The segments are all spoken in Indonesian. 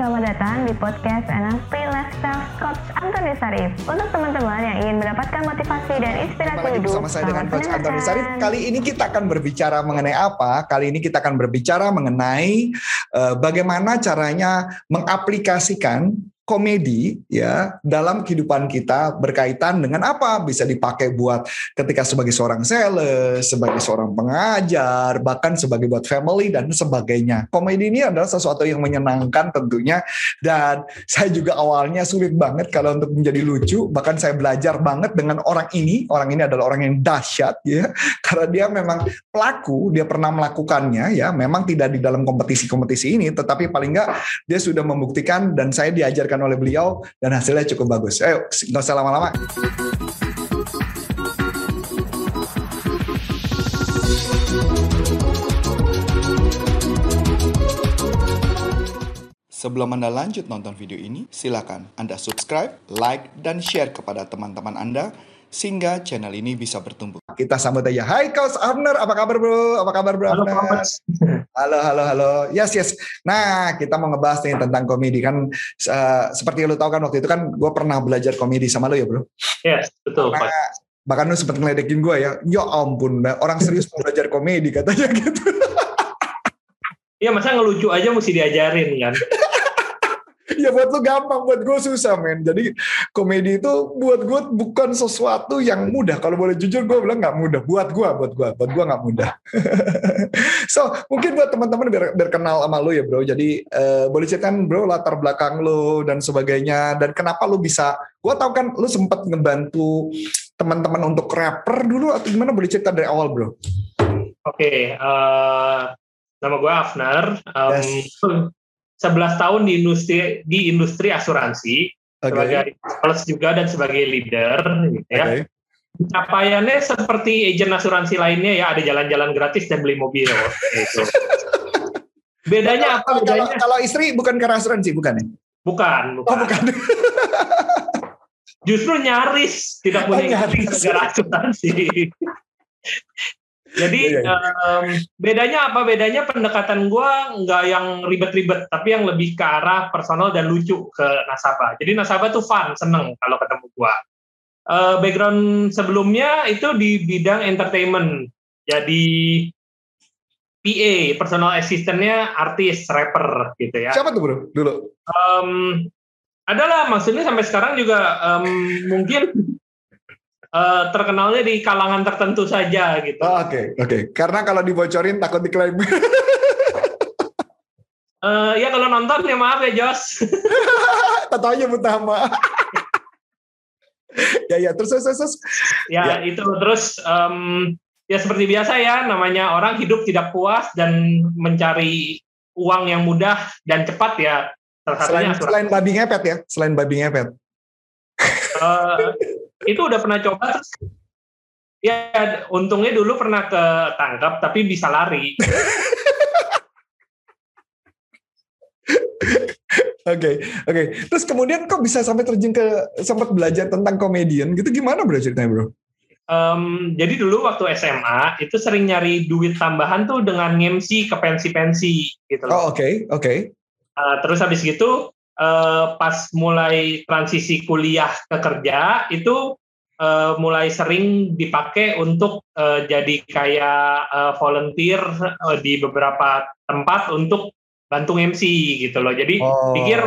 selamat datang di podcast NLP Lifestyle Coach Antoni Sarif. Untuk teman-teman yang ingin mendapatkan motivasi dan inspirasi Kembali hidup, bersama saya dengan Coach Antoni. Sarif. Kali ini kita akan berbicara mengenai apa? Kali ini kita akan berbicara mengenai eh, bagaimana caranya mengaplikasikan komedi ya dalam kehidupan kita berkaitan dengan apa bisa dipakai buat ketika sebagai seorang sales, sebagai seorang pengajar, bahkan sebagai buat family dan sebagainya. Komedi ini adalah sesuatu yang menyenangkan tentunya dan saya juga awalnya sulit banget kalau untuk menjadi lucu, bahkan saya belajar banget dengan orang ini. Orang ini adalah orang yang dahsyat ya karena dia memang pelaku, dia pernah melakukannya ya. Memang tidak di dalam kompetisi-kompetisi ini, tetapi paling enggak dia sudah membuktikan dan saya diajarkan oleh beliau dan hasilnya cukup bagus. Ayo, nggak usah lama-lama. Sebelum Anda lanjut nonton video ini, silakan Anda subscribe, like, dan share kepada teman-teman Anda sehingga channel ini bisa bertumbuh. Kita sambut aja. Hai Coach Abner, apa kabar bro? Apa kabar bro? Halo. Halo, halo, halo. Yes, yes. Nah, kita mau ngebahas nih tentang komedi kan. eh, seperti yang lu tahu kan waktu itu kan gue pernah belajar komedi sama lu ya bro. Yes, betul Pak. Nah, bahkan lu sempat ngeledekin gue ya. Ya ampun, orang serius mau belajar komedi katanya gitu. Iya masa ngelucu aja mesti diajarin kan. ya buat lu gampang, buat gue susah men. Jadi komedi itu buat gue bukan sesuatu yang mudah. Kalau boleh jujur gue bilang nggak mudah. Buat gue, buat gue, buat gue nggak mudah. so mungkin buat teman-teman biar, biar kenal sama lu ya bro. Jadi eh, boleh ceritakan bro latar belakang lu dan sebagainya. Dan kenapa lu bisa? Gue tahu kan lu sempat ngebantu teman-teman untuk rapper dulu atau gimana? Boleh cerita dari awal bro? Oke, eh, nama gue Afnar. Um, Yes. 11 tahun di industri di industri asuransi Oke. sebagai sales juga dan sebagai leader gitu ya. Oke. Capaiannya seperti agent asuransi lainnya ya ada jalan-jalan gratis dan beli mobil gitu. Bedanya apa Kalau, kalau, bedanya? kalau istri bukan karena asuransi bukan ya? Bukan, Oh bukan. bukan. justru nyaris tidak Oh, punya nyaris. negara asuransi. Jadi em, bedanya apa? Bedanya pendekatan gua nggak yang ribet-ribet, tapi yang lebih ke arah personal dan lucu ke nasabah. Jadi nasabah tuh fun, seneng kalau ketemu gua. Eh, background sebelumnya itu di bidang entertainment. Jadi PA, personal assistant-nya artis, rapper gitu ya. Siapa tuh bro dulu? Em, adalah maksudnya sampai sekarang juga em, mungkin eh, terkenalnya di kalangan tertentu saja gitu. Oh, Oke, oke. Karena kalau dibocorin takut diklaim. Eh, ya kalau nonton ya maaf ya Jos. Aja utama. ya ya terus terus terus. terus. ya, itu terus em, ya seperti biasa ya namanya orang hidup tidak puas dan mencari uang yang mudah dan cepat ya. Salah Selain selain babi ngepet ya, selain babi ngepet. Eh, itu udah pernah coba terus ya untungnya dulu pernah ketangkap tapi bisa lari. Oke, oke. Terus kemudian kok bisa sampai terjun ke sempat belajar tentang komedian gitu gimana bro ceritanya bro? Em, jadi dulu waktu SMA itu sering nyari duit tambahan tuh dengan ngemsi ke pensi-pensi gitu loh. Oh oke, oke. Eh, terus habis gitu eh, pas mulai transisi kuliah ke kerja itu eh, mulai sering dipakai untuk eh, jadi kayak eh, volunteer eh, di beberapa tempat untuk bantu MC gitu loh. Jadi Oh. pikir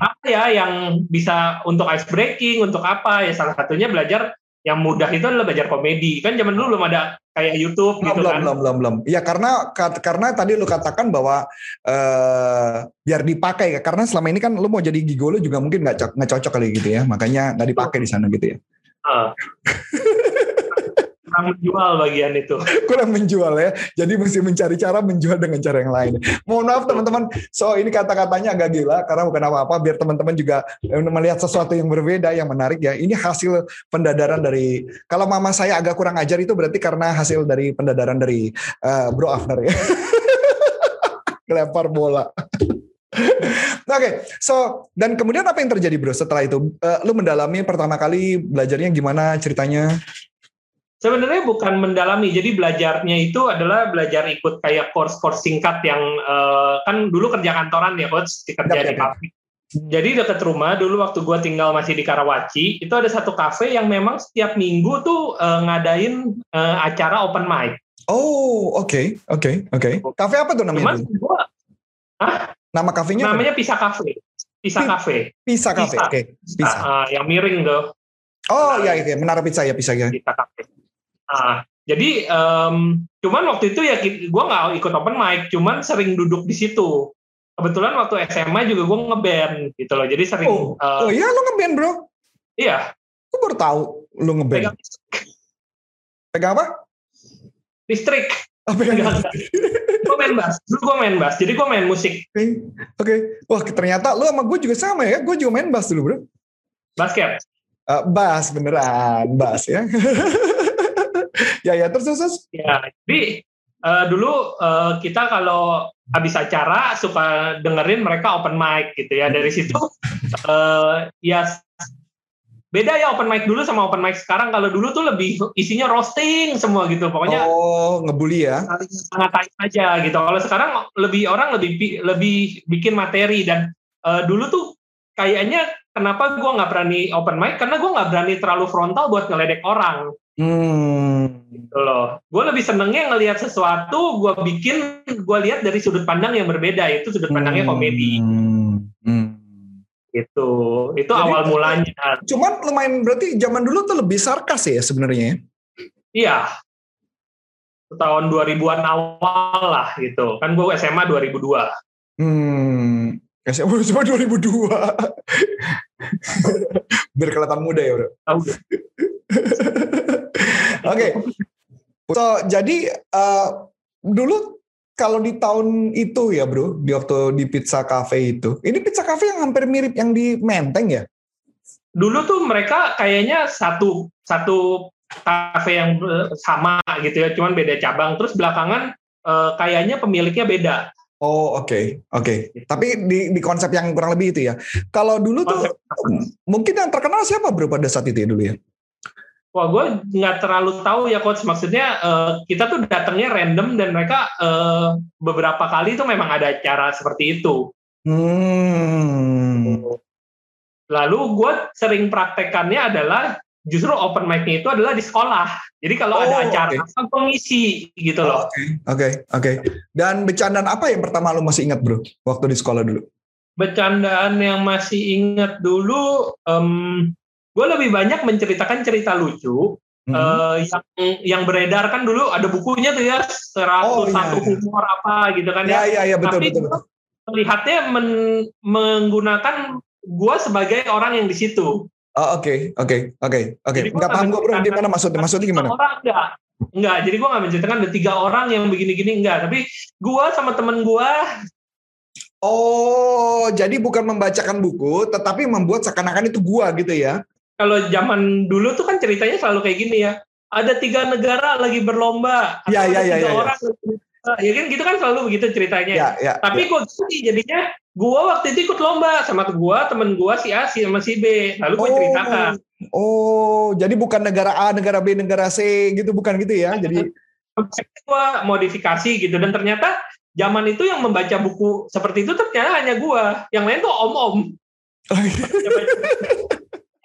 apa ya yang bisa untuk ice breaking, untuk apa ya salah satunya belajar yang mudah itu adalah belajar komedi. Kan zaman dulu belum ada kayak YouTube Belum, gitu belum, kan. belum, belum, belum. Ya karena karena tadi lu katakan bahwa eh biar dipakai ya. Karena selama ini kan lu mau jadi gigolo juga mungkin nggak cocok, kali gitu ya. Makanya nggak dipakai di sana gitu ya. Eh. Kurang menjual bagian itu. kurang menjual ya. Jadi mesti mencari cara menjual dengan cara yang lain. Mohon maaf teman-teman. So ini kata-katanya agak gila karena bukan apa-apa. Biar teman-teman juga eh, melihat sesuatu yang berbeda, yang menarik ya. Ini hasil pendadaran dari. Kalau mama saya agak kurang ajar itu berarti karena hasil dari pendadaran dari eh, Bro Afner ya. Lempar bola. Oke, so dan kemudian apa yang terjadi bro setelah itu? Eh, lu mendalami pertama kali belajarnya gimana ceritanya? Sebenarnya bukan mendalami, jadi belajarnya itu adalah belajar ikut kayak course-course singkat yang uh, kan dulu kerja kantoran ya coach, kerja di pabrik. Jadi dekat rumah dulu waktu gue tinggal masih di Karawaci itu ada satu kafe yang memang setiap minggu tuh uh, ngadain uh, acara open mic. Oh oke okay, oke okay, oke. Okay. Kafe apa tuh namanya? Cuman gua, Hah? Nama kafenya? Namanya Pisa Cafe. Pisa Cafe. Pisa Cafe. Oke. Okay. Pisa. Uh, yang miring tuh. Oh iya iya menara pizza ya pizza ya. Pisa Cafe. Nah, jadi um, cuman waktu itu ya gue nggak ikut open mic, cuman sering duduk di situ. Kebetulan waktu SMA juga gue ngeband gitu loh, jadi sering. Oh, uh, oh iya lo ngeband bro? Iya. Gue baru tahu lo ngeband. Pegang, Pegang apa? Listrik. Oh, pegang. gue main bass. Dulu gue main bass, jadi gue main musik. Oke. Okay. Okay. Wah ternyata lo sama gue juga sama ya. Gue juga main bass dulu bro. Basket. Uh, bass beneran, bass ya. ya ya terus terus. Ya jadi uh, dulu uh, kita kalau habis acara suka dengerin mereka open mic gitu ya. Dari situ uh, ya beda ya open mic dulu sama open mic sekarang. Kalau dulu tuh lebih isinya roasting semua gitu. Pokoknya oh ngebully ya? ngatain aja gitu. Kalau sekarang lebih orang lebih lebih bikin materi. Dan uh, dulu tuh kayaknya kenapa gue nggak berani open mic? Karena gue nggak berani terlalu frontal buat ngeledek orang Hmm. Gitu loh. Gue lebih senengnya ngelihat sesuatu, gue bikin, gue lihat dari sudut pandang yang berbeda. Itu sudut pandangnya hmm. komedi. Hmm. Gitu. Itu Jadi, awal mulanya. Cuman lumayan berarti zaman dulu tuh lebih sarkas ya sebenarnya. Ya? Iya. Tahun 2000-an awal lah gitu. Kan gue SMA 2002. Hmm. SMA, SMA 2002. Biar kelihatan muda ya bro. Oke. Okay. So, jadi uh, dulu kalau di tahun itu ya bro, di waktu di Pizza Cafe itu, ini Pizza Cafe yang hampir mirip yang di Menteng ya? Dulu tuh mereka kayaknya satu satu kafe yang eh, sama gitu ya, cuman beda cabang. Terus belakangan uh, kayaknya pemiliknya beda. Oh oke okay. oke. Okay. Tapi di di konsep yang kurang lebih itu ya. Kalau dulu tuh mungkin yang terkenal siapa bro pada saat itu ya dulu ya? Wah, gue nggak terlalu tahu ya coach. Maksudnya uh, kita tuh datangnya random dan mereka uh, beberapa kali itu memang ada acara seperti itu. Hmm. Lalu gue sering praktekannya adalah justru open mic-nya itu adalah di sekolah. Jadi kalau oh, ada acara okay. apa pengisi gitu loh. Oke, okay, oke, okay, oke. Okay. Dan bercandaan apa yang pertama lo masih ingat bro waktu di sekolah dulu? Bercandaan yang masih ingat dulu, um, gue lebih banyak menceritakan cerita lucu hmm. uh, yang yang beredar kan dulu ada bukunya tuh ya seratus oh, satu iya. humor apa gitu kan ya. Iya iya betul Tapi betul. betul. Melihatnya men, menggunakan gue sebagai orang yang di situ. Oh oke oke oke oke. Enggak paham gue bro gimana maksudnya maksudnya gimana? Orang enggak enggak. Jadi gue nggak menceritakan ada tiga orang yang begini-gini enggak. Tapi gue sama temen gue Oh, jadi bukan membacakan buku, tetapi membuat seakan-akan itu gua gitu ya? Kalau zaman dulu tuh kan ceritanya selalu kayak gini ya. Ada tiga negara lagi berlomba. Iya, iya, iya. Tiga ya, orang. Ya. ya kan gitu kan selalu begitu ceritanya. Ya, ya, Tapi ya. gue gini jadinya gue waktu itu ikut lomba sama gue temen gue si A si sama si B. Lalu gue oh, ceritakan. Oh, jadi bukan negara A, negara B, negara C gitu bukan gitu ya. Jadi gue modifikasi gitu dan ternyata zaman itu yang membaca buku seperti itu ternyata hanya gue. Yang lain tuh om-om. Oh, iya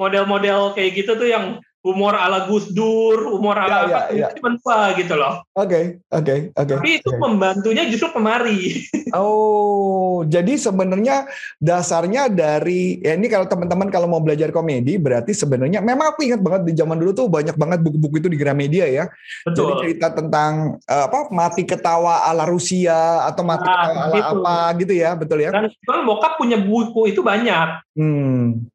model-model kayak gitu tuh yang humor ala Gus Dur, humor ala ya, apa, ya, ya. gitu loh. Oke, okay, oke, okay, oke. Okay, Tapi itu okay. membantunya justru kemari. Oh, jadi sebenarnya dasarnya dari ya ini kalau teman-teman kalau mau belajar komedi berarti sebenarnya memang aku ingat banget di zaman dulu tuh banyak banget buku-buku itu di Gramedia ya. Betul. Jadi cerita tentang uh, apa mati ketawa ala Rusia atau mati nah, ketawa ala gitu. apa gitu ya, betul ya. Dan bokap punya buku itu banyak. Hmm.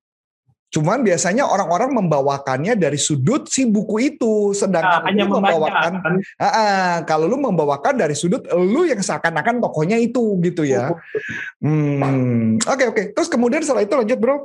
Cuman biasanya orang-orang membawakannya dari sudut si buku itu, sedangkan nah, hanya lu membawakan, uh, uh, kalau lu membawakan dari sudut lu yang seakan-akan tokohnya itu gitu ya. Hmm, oke okay, oke. Okay. Terus kemudian setelah itu lanjut bro?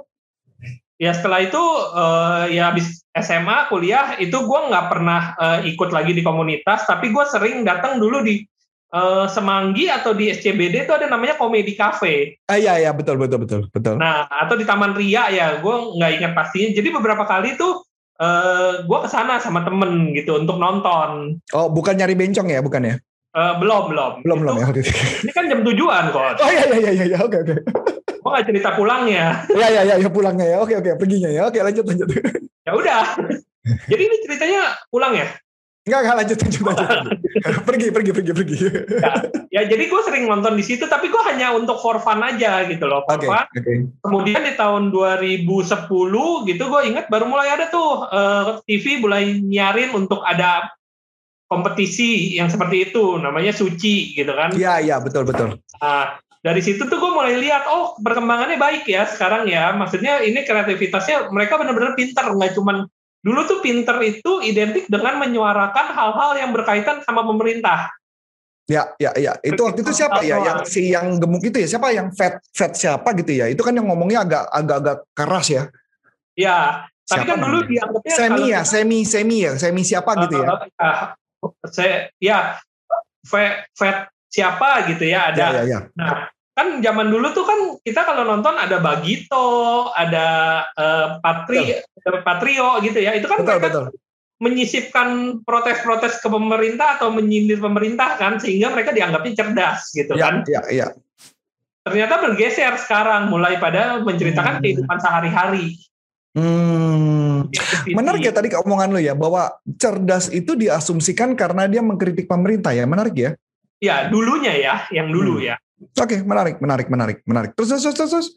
Ya setelah itu uh, ya habis SMA kuliah itu gue nggak pernah uh, ikut lagi di komunitas, tapi gue sering datang dulu di uh, Semanggi atau di SCBD itu ada namanya komedi cafe. Ah iya iya betul betul betul betul. Nah atau di Taman Ria ya, gue nggak ingat pastinya. Jadi beberapa kali tuh uh, gue ke sana sama temen gitu untuk nonton. Oh, bukan nyari bencong ya, bukan ya? Uh, belum, belum. Belum, belum ya. Ini kan jam tujuan kok. Oh iya, iya, iya, iya, oke, oke. Gue gak cerita pulangnya. Iya, iya, iya, ya, pulangnya ya. Oke, oke, perginya ya. Oke, lanjut, lanjut. Ya udah. Jadi ini ceritanya pulang ya? Enggak, enggak lanjut, lanjut, lanjut. pergi, pergi, pergi, pergi. Ya, ya jadi gue sering nonton di situ, tapi gue hanya untuk for fun aja gitu loh, for fun. oke. Kemudian di tahun 2010 gitu, gue ingat baru mulai ada tuh eh, TV mulai nyarin untuk ada kompetisi yang seperti itu, namanya Suci gitu kan. Iya, iya, betul, betul. Nah, dari situ tuh gue mulai lihat, oh perkembangannya baik ya sekarang ya. Maksudnya ini kreativitasnya mereka benar-benar pintar, nggak cuman dulu tuh pinter itu identik dengan menyuarakan hal-hal yang berkaitan sama pemerintah. Ya, ya, ya. Itu waktu itu siapa ya? Yang si yang gemuk itu ya? Siapa yang fat fat siapa gitu ya? Itu kan yang ngomongnya agak agak agak keras ya. Ya, tapi Siapa kan dulu namanya? dianggapnya Semi ya, kita- semi semi ya, semi siapa gitu ya? Eh, saya ya vet, vet siapa gitu ya ada. Ya, ya, ya. Nah, kan zaman dulu tuh kan kita kalau nonton ada Bagito, ada eh, Patri, Patrio gitu ya. Itu kan Betul, mereka betul. menyisipkan protes-protes ke pemerintah atau menyindir pemerintah kan sehingga mereka dianggapnya cerdas gitu Ya, kan. ya, ya. Ternyata bergeser sekarang mulai pada menceritakan Hmm. kehidupan sehari-hari. Hmm. Menarik ya tadi omongan lu ya bahwa cerdas itu diasumsikan karena dia mengkritik pemerintah ya. Menarik ya. Ya, dulunya ya, yang dulu Hmm. ya. Oke, menarik, menarik, menarik, menarik. Terus, terus, terus, terus.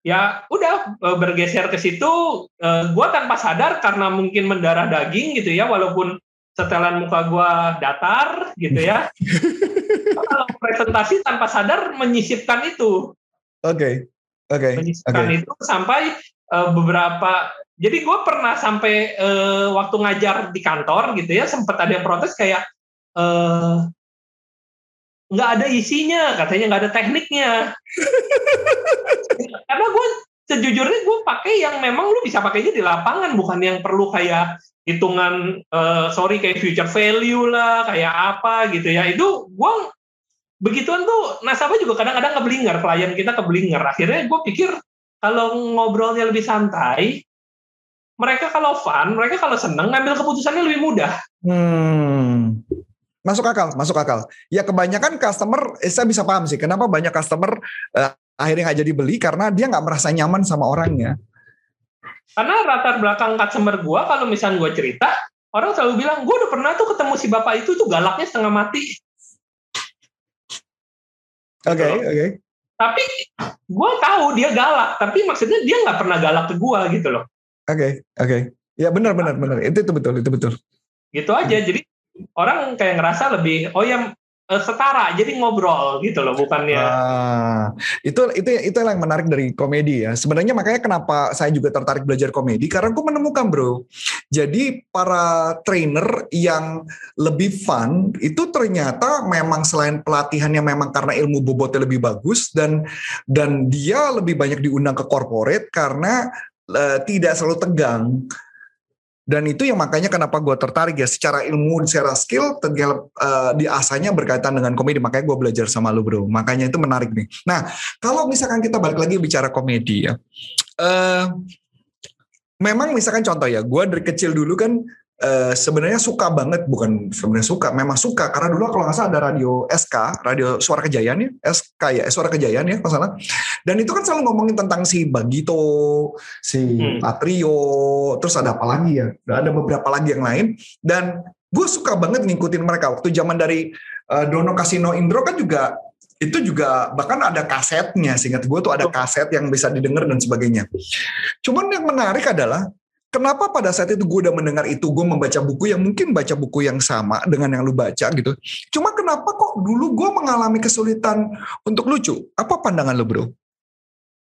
ya udah eh, bergeser ke situ eh, gua tanpa sadar karena mungkin mendarah daging gitu ya walaupun setelan muka gua datar gitu ya kalau presentasi tanpa sadar menyisipkan itu Oke, oke, menyisipkan oke. itu sampai eh, beberapa jadi gue pernah sampai waktu ngajar di kantor gitu ya sempat ada yang protes kayak eh, nggak ada isinya katanya nggak ada tekniknya. Karena gue sejujurnya gue pakai yang memang lu bisa pakainya di lapangan bukan yang perlu kayak hitungan eh, sorry kayak future value lah kayak apa gitu ya. Itu gue begituan tuh nasabah juga kadang-kadang keblinger klien kita keblinger. Akhirnya gue pikir kalau ngobrolnya lebih santai mereka kalau fun mereka kalau seneng ngambil keputusannya lebih mudah. Hmm. Masuk akal, masuk akal. Ya kebanyakan customer, eh, saya bisa paham sih. Kenapa banyak customer eh, akhirnya nggak jadi beli karena dia nggak merasa nyaman sama orangnya. karena latar belakang customer gue kalau misalnya gue cerita orang selalu bilang gue udah pernah tuh ketemu si bapak itu tuh galaknya setengah mati Oke, Betul. oke. tapi gue tahu dia galak tapi maksudnya dia nggak pernah galak ke gue gitu loh Oke, oke. Ya benar, benar, benar. Itu itu betul, itu betul. gitu aja jadi orang kayak ngerasa lebih oh ya eh, setara jadi ngobrol gitu loh bukannya Ah, itu itu itu yang menarik dari komedi ya. Sebenarnya makanya kenapa saya juga tertarik belajar komedi karena aku menemukan bro. Jadi para trainer yang lebih fun itu ternyata memang selain pelatihannya memang karena ilmu bobotnya lebih bagus dan dan dia lebih banyak diundang ke corporate karena eh, tidak selalu tegang. Dan itu yang makanya kenapa gue tertarik ya secara ilmu, secara skill, tinggal eh, diasahnya berkaitan dengan komedi. Makanya gue belajar sama lu bro. Makanya itu menarik nih. Nah kalau misalkan kita balik lagi bicara komedi ya, eh memang misalkan contoh ya, gue dari kecil dulu kan eh, sebenarnya suka banget, bukan sebenarnya suka, memang suka karena dulu kalau nggak salah ada radio SK, radio Suara Kejayaan ya, SK ya, Suara Kejayaan ya, kalau salah. Dan itu kan selalu ngomongin tentang si Bagito, si Hmm. Patrio, terus ada apa lagi ya? Ada beberapa lagi yang lain. Dan gue suka banget ngikutin mereka. Waktu zaman dari eh, Dono Kasino Indro kan juga itu juga bahkan ada kasetnya. Seingat gue tuh ada kaset yang bisa didengar dan sebagainya. Cuman yang menarik adalah kenapa pada saat itu gue udah mendengar itu gue membaca buku yang mungkin baca buku yang sama dengan yang lu baca gitu. Cuma kenapa kok dulu gue mengalami kesulitan untuk lucu? Apa pandangan lu bro?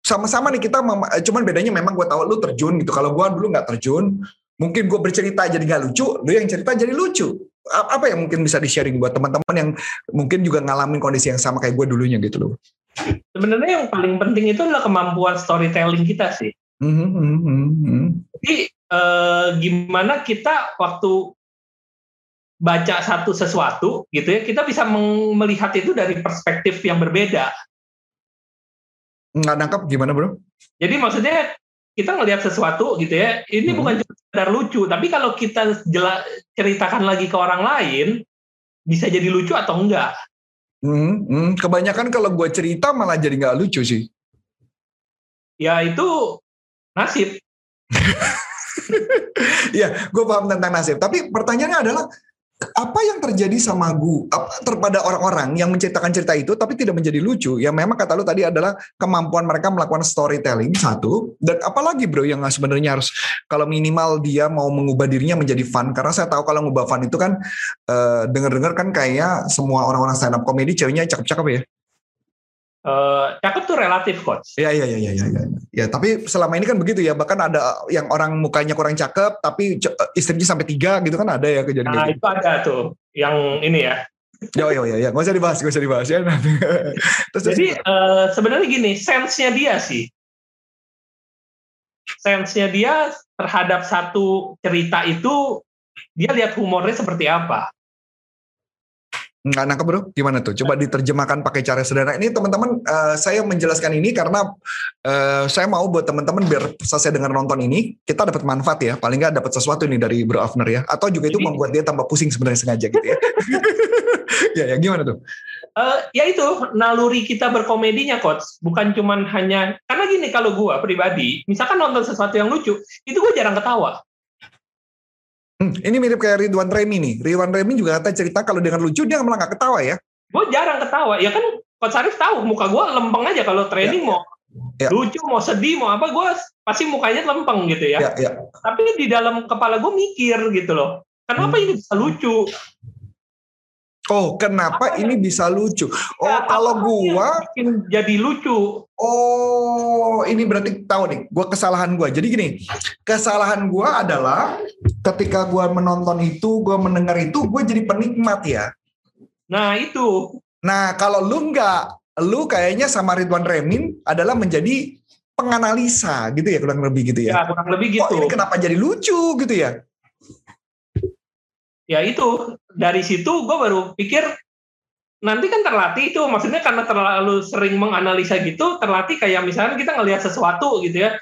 Sama-sama nih kita, eh, cuman bedanya memang gue tahu lu terjun gitu. Kalau gue dulu nggak terjun, mungkin gue bercerita jadi nggak lucu, lu yang cerita jadi lucu. Apa yang mungkin bisa di-sharing buat teman-teman yang mungkin juga ngalamin kondisi yang sama kayak gue dulunya gitu loh. sebenarnya yang paling penting itu adalah kemampuan storytelling kita sih Mhm, mhm. Jadi eh, gimana kita waktu baca satu sesuatu gitu ya, kita bisa melihat itu dari perspektif yang berbeda. Nggak nangkap gimana bro? Jadi maksudnya kita ngelihat sesuatu gitu ya, ini hmm. bukan cuma sekedar lucu, tapi kalau kita jela, ceritakan lagi ke orang lain, bisa jadi lucu atau enggak. Hmm, hmm. Kebanyakan kalau gue cerita malah jadi nggak lucu sih. Ya itu nasib. Iya, gue paham tentang nasib. Tapi pertanyaannya adalah apa yang terjadi sama gu terpada orang-orang yang menceritakan cerita itu tapi tidak menjadi lucu ya memang kata lu tadi adalah kemampuan mereka melakukan storytelling satu dan apalagi bro yang sebenarnya harus kalau minimal dia mau mengubah dirinya menjadi fun karena saya tahu kalau ngubah fun itu kan uh, denger-dengar kan kayak semua orang-orang stand up comedy ceweknya cakep-cakep ya Uh, cakep tuh relatif coach. Iya iya iya iya iya. Ya. ya tapi selama ini kan begitu ya. Bahkan ada yang orang mukanya kurang cakep tapi istrinya sampai tiga gitu kan ada ya kejadian. Nah gitu. itu ada tuh yang ini ya. Ya ya ya ya. Gak usah dibahas, gak usah dibahas ya. terus, Jadi uh, sebenarnya gini, sense-nya dia sih. Sense-nya dia terhadap satu cerita itu dia lihat humornya seperti apa. Nggak nangkep bro, gimana tuh? Coba diterjemahkan pakai cara sederhana. Ini teman-teman, uh, saya menjelaskan ini karena uh, saya mau buat teman-teman biar selesai dengar nonton ini, kita dapat manfaat ya. Paling nggak dapat sesuatu nih dari Bro Afner ya. Atau juga itu membuat dia tambah pusing sebenarnya sengaja gitu ya. ya, ya gimana tuh? Uh, ya itu naluri kita berkomedinya coach bukan cuman hanya karena gini kalau gue pribadi misalkan nonton sesuatu yang lucu itu gue jarang ketawa Hmm, ini mirip kayak Ridwan Remi nih. Ridwan Remi juga kata cerita kalau dengan lucu dia malah gak ketawa ya. Gue jarang ketawa. Ya kan Coach Arif tahu muka gue lempeng aja kalau training ya. mau ya. lucu mau sedih mau apa gue pasti mukanya lempeng gitu ya. ya, ya. Tapi di dalam kepala gue mikir gitu loh. Kenapa hmm. ini bisa lucu? Oh, kenapa ini bisa lucu? Oh, ya, kalau gua bikin jadi lucu. Oh, ini berarti tahu nih, gua kesalahan gua. Jadi gini, kesalahan gua adalah ketika gua menonton itu, gua mendengar itu, gua jadi penikmat ya. Nah, itu. Nah, kalau lu enggak, lu kayaknya sama Ridwan Remin adalah menjadi penganalisa gitu ya, kurang lebih gitu ya. Ya, kurang lebih gitu. Oh, ini kenapa jadi lucu gitu ya? Ya itu dari situ gue baru pikir nanti kan terlatih itu maksudnya karena terlalu sering menganalisa gitu terlatih kayak misalnya kita ngelihat sesuatu gitu ya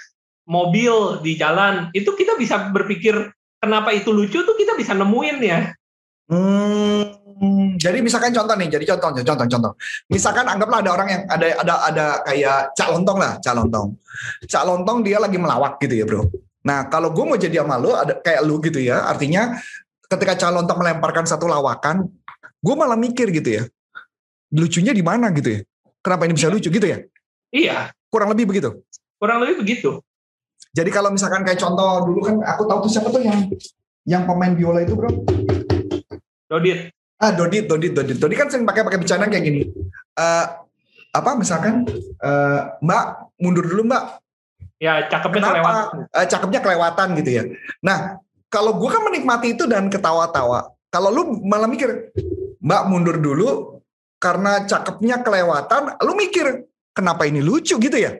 mobil di jalan itu kita bisa berpikir kenapa itu lucu tuh kita bisa nemuin ya. Hmm, jadi misalkan contoh nih jadi contoh contoh contoh misalkan anggaplah ada orang yang ada ada ada kayak cak lontong lah cak lontong. Cak lontong dia lagi melawak gitu ya bro. Nah, kalau gue mau jadi sama lu, ada kayak lu gitu ya, artinya ketika calon untuk melemparkan satu lawakan, gue malah mikir gitu ya, lucunya di mana gitu ya? Kenapa ini bisa iya. lucu gitu ya? Iya. Kurang lebih begitu. Kurang lebih begitu. Jadi kalau misalkan kayak contoh dulu kan aku tahu tuh siapa tuh yang yang pemain biola itu bro? Dodit. Ah Dodit, Dodit, Dodit. Dodit kan sering pakai pakai bercanda kayak gini. Uh, apa misalkan uh, Mbak mundur dulu Mbak. Ya cakepnya Kenapa? kelewatan. Uh, cakepnya kelewatan gitu ya. Nah kalau gue kan menikmati itu dan ketawa-tawa. Kalau lu malah mikir, Mbak mundur dulu karena cakepnya kelewatan, lu mikir kenapa ini lucu gitu ya?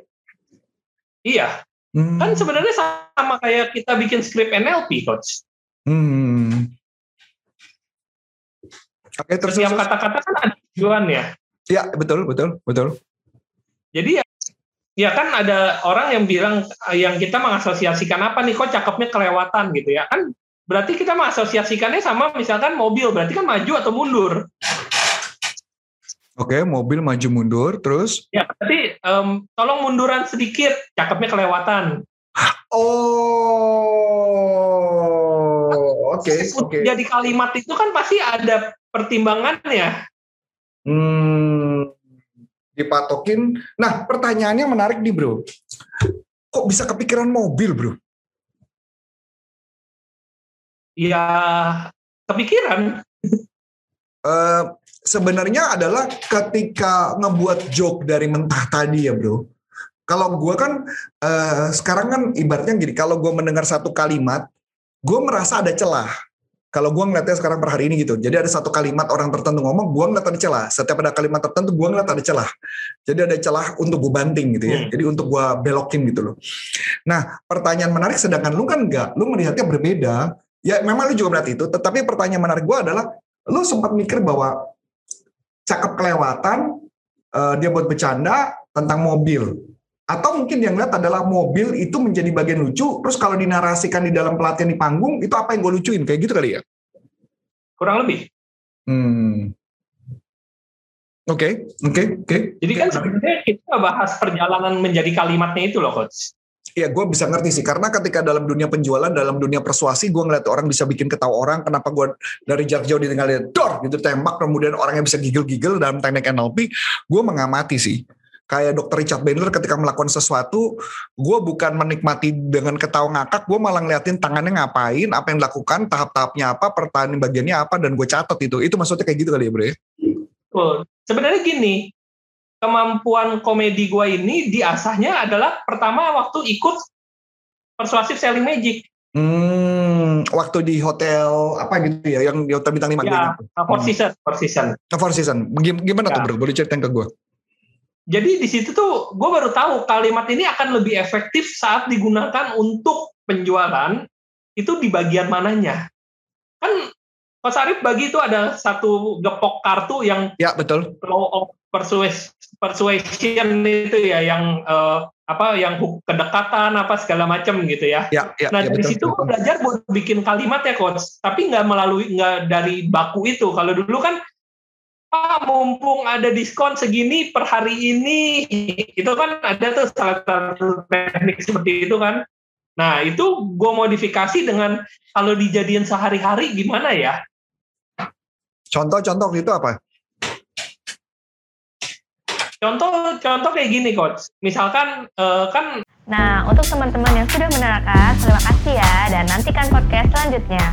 Iya. Hmm. Kan sebenarnya sama kayak kita bikin skrip NLP, coach. Hmm. Oke, terus setiap kata-kata kan ada tujuan ya. Iya, betul, betul, betul. Jadi ya ya kan ada orang yang bilang yang kita mengasosiasikan apa nih kok cakepnya kelewatan gitu ya kan berarti kita mengasosiasikannya sama misalkan mobil berarti kan maju atau mundur Oke, mobil maju mundur, terus? Ya, berarti um, tolong munduran sedikit, cakepnya kelewatan. Oh, oke. Okay, okay. Jadi kalimat itu kan pasti ada pertimbangannya. Hmm, dipatokin. Nah, pertanyaannya menarik nih, Bro. Kok bisa kepikiran mobil, Bro? Ya, kepikiran. uh, sebenarnya adalah ketika ngebuat joke dari mentah tadi ya, Bro. Kalau gue kan uh, sekarang kan ibaratnya gini, kalau gue mendengar satu kalimat, gue merasa ada celah kalau gue ngeliatnya sekarang per hari ini gitu. Jadi ada satu kalimat orang tertentu ngomong, gue ngeliat ada celah. Setiap ada kalimat tertentu, gue ngeliat ada celah. Jadi ada celah untuk gue banting gitu ya. Hmm. Jadi untuk gue belokin gitu loh. Nah pertanyaan menarik, sedangkan lu kan enggak. Lu melihatnya berbeda. Ya memang lu juga melihat itu. Tetapi pertanyaan menarik gue adalah, lu sempat mikir bahwa cakep kelewatan, uh, dia buat bercanda tentang mobil. Atau mungkin yang lihat adalah mobil itu menjadi bagian lucu, terus kalau dinarasikan di dalam pelatihan di panggung, itu apa yang gue lucuin? Kayak gitu kali ya? Kurang lebih. Hmm. Oke, okay, oke, okay, oke. Okay. Jadi kan sebenarnya kita bahas perjalanan menjadi kalimatnya itu loh, Coach. Iya, gue bisa ngerti sih. Karena ketika dalam dunia penjualan, dalam dunia persuasi, gue ngeliat orang bisa bikin ketawa orang. Kenapa gue dari jarak jauh ditinggal lihat dor gitu tembak, kemudian orangnya bisa gigil-gigil dalam teknik NLP. Gue mengamati sih. Kayak dokter Richard Bandler ketika melakukan sesuatu, gue bukan menikmati dengan ketawa ngakak, gue malah ngeliatin tangannya ngapain, apa yang dilakukan, tahap-tahapnya apa, pertanyaan bagiannya apa, dan gue catat itu. Itu maksudnya kayak gitu kali ya, Bre? Betul. Sebenarnya gini, kemampuan komedi gue ini diasahnya adalah pertama waktu ikut persuasif selling magic. Hmm, waktu di hotel apa gitu ya, yang di hotel bintang lima ya, Four. Season, Four Season. Four Season. Gimana ya. tuh bro? Boleh ceritain ke gue? Jadi di situ tuh gue baru tahu kalimat ini akan lebih efektif saat digunakan untuk penjualan itu di bagian mananya. Kan Mas Arif bagi itu ada satu gepok kartu yang ya betul law of persuasion itu ya yang uh, apa yang kedekatan apa segala macam gitu ya. ya, ya nah ya, dari betul, situ betul. belajar buat bikin kalimat ya coach, tapi nggak melalui nggak dari baku itu. Kalau dulu kan ah mumpung ada diskon segini per hari ini itu kan ada tuh salah satu teknik seperti itu kan. Nah itu gue modifikasi dengan kalau dijadiin sehari-hari gimana ya? Contoh-contoh itu apa? Contoh contoh kayak gini coach. Misalkan uh, kan Nah, untuk teman-teman yang sudah menerangkan, terima kasih ya dan nantikan podcast selanjutnya.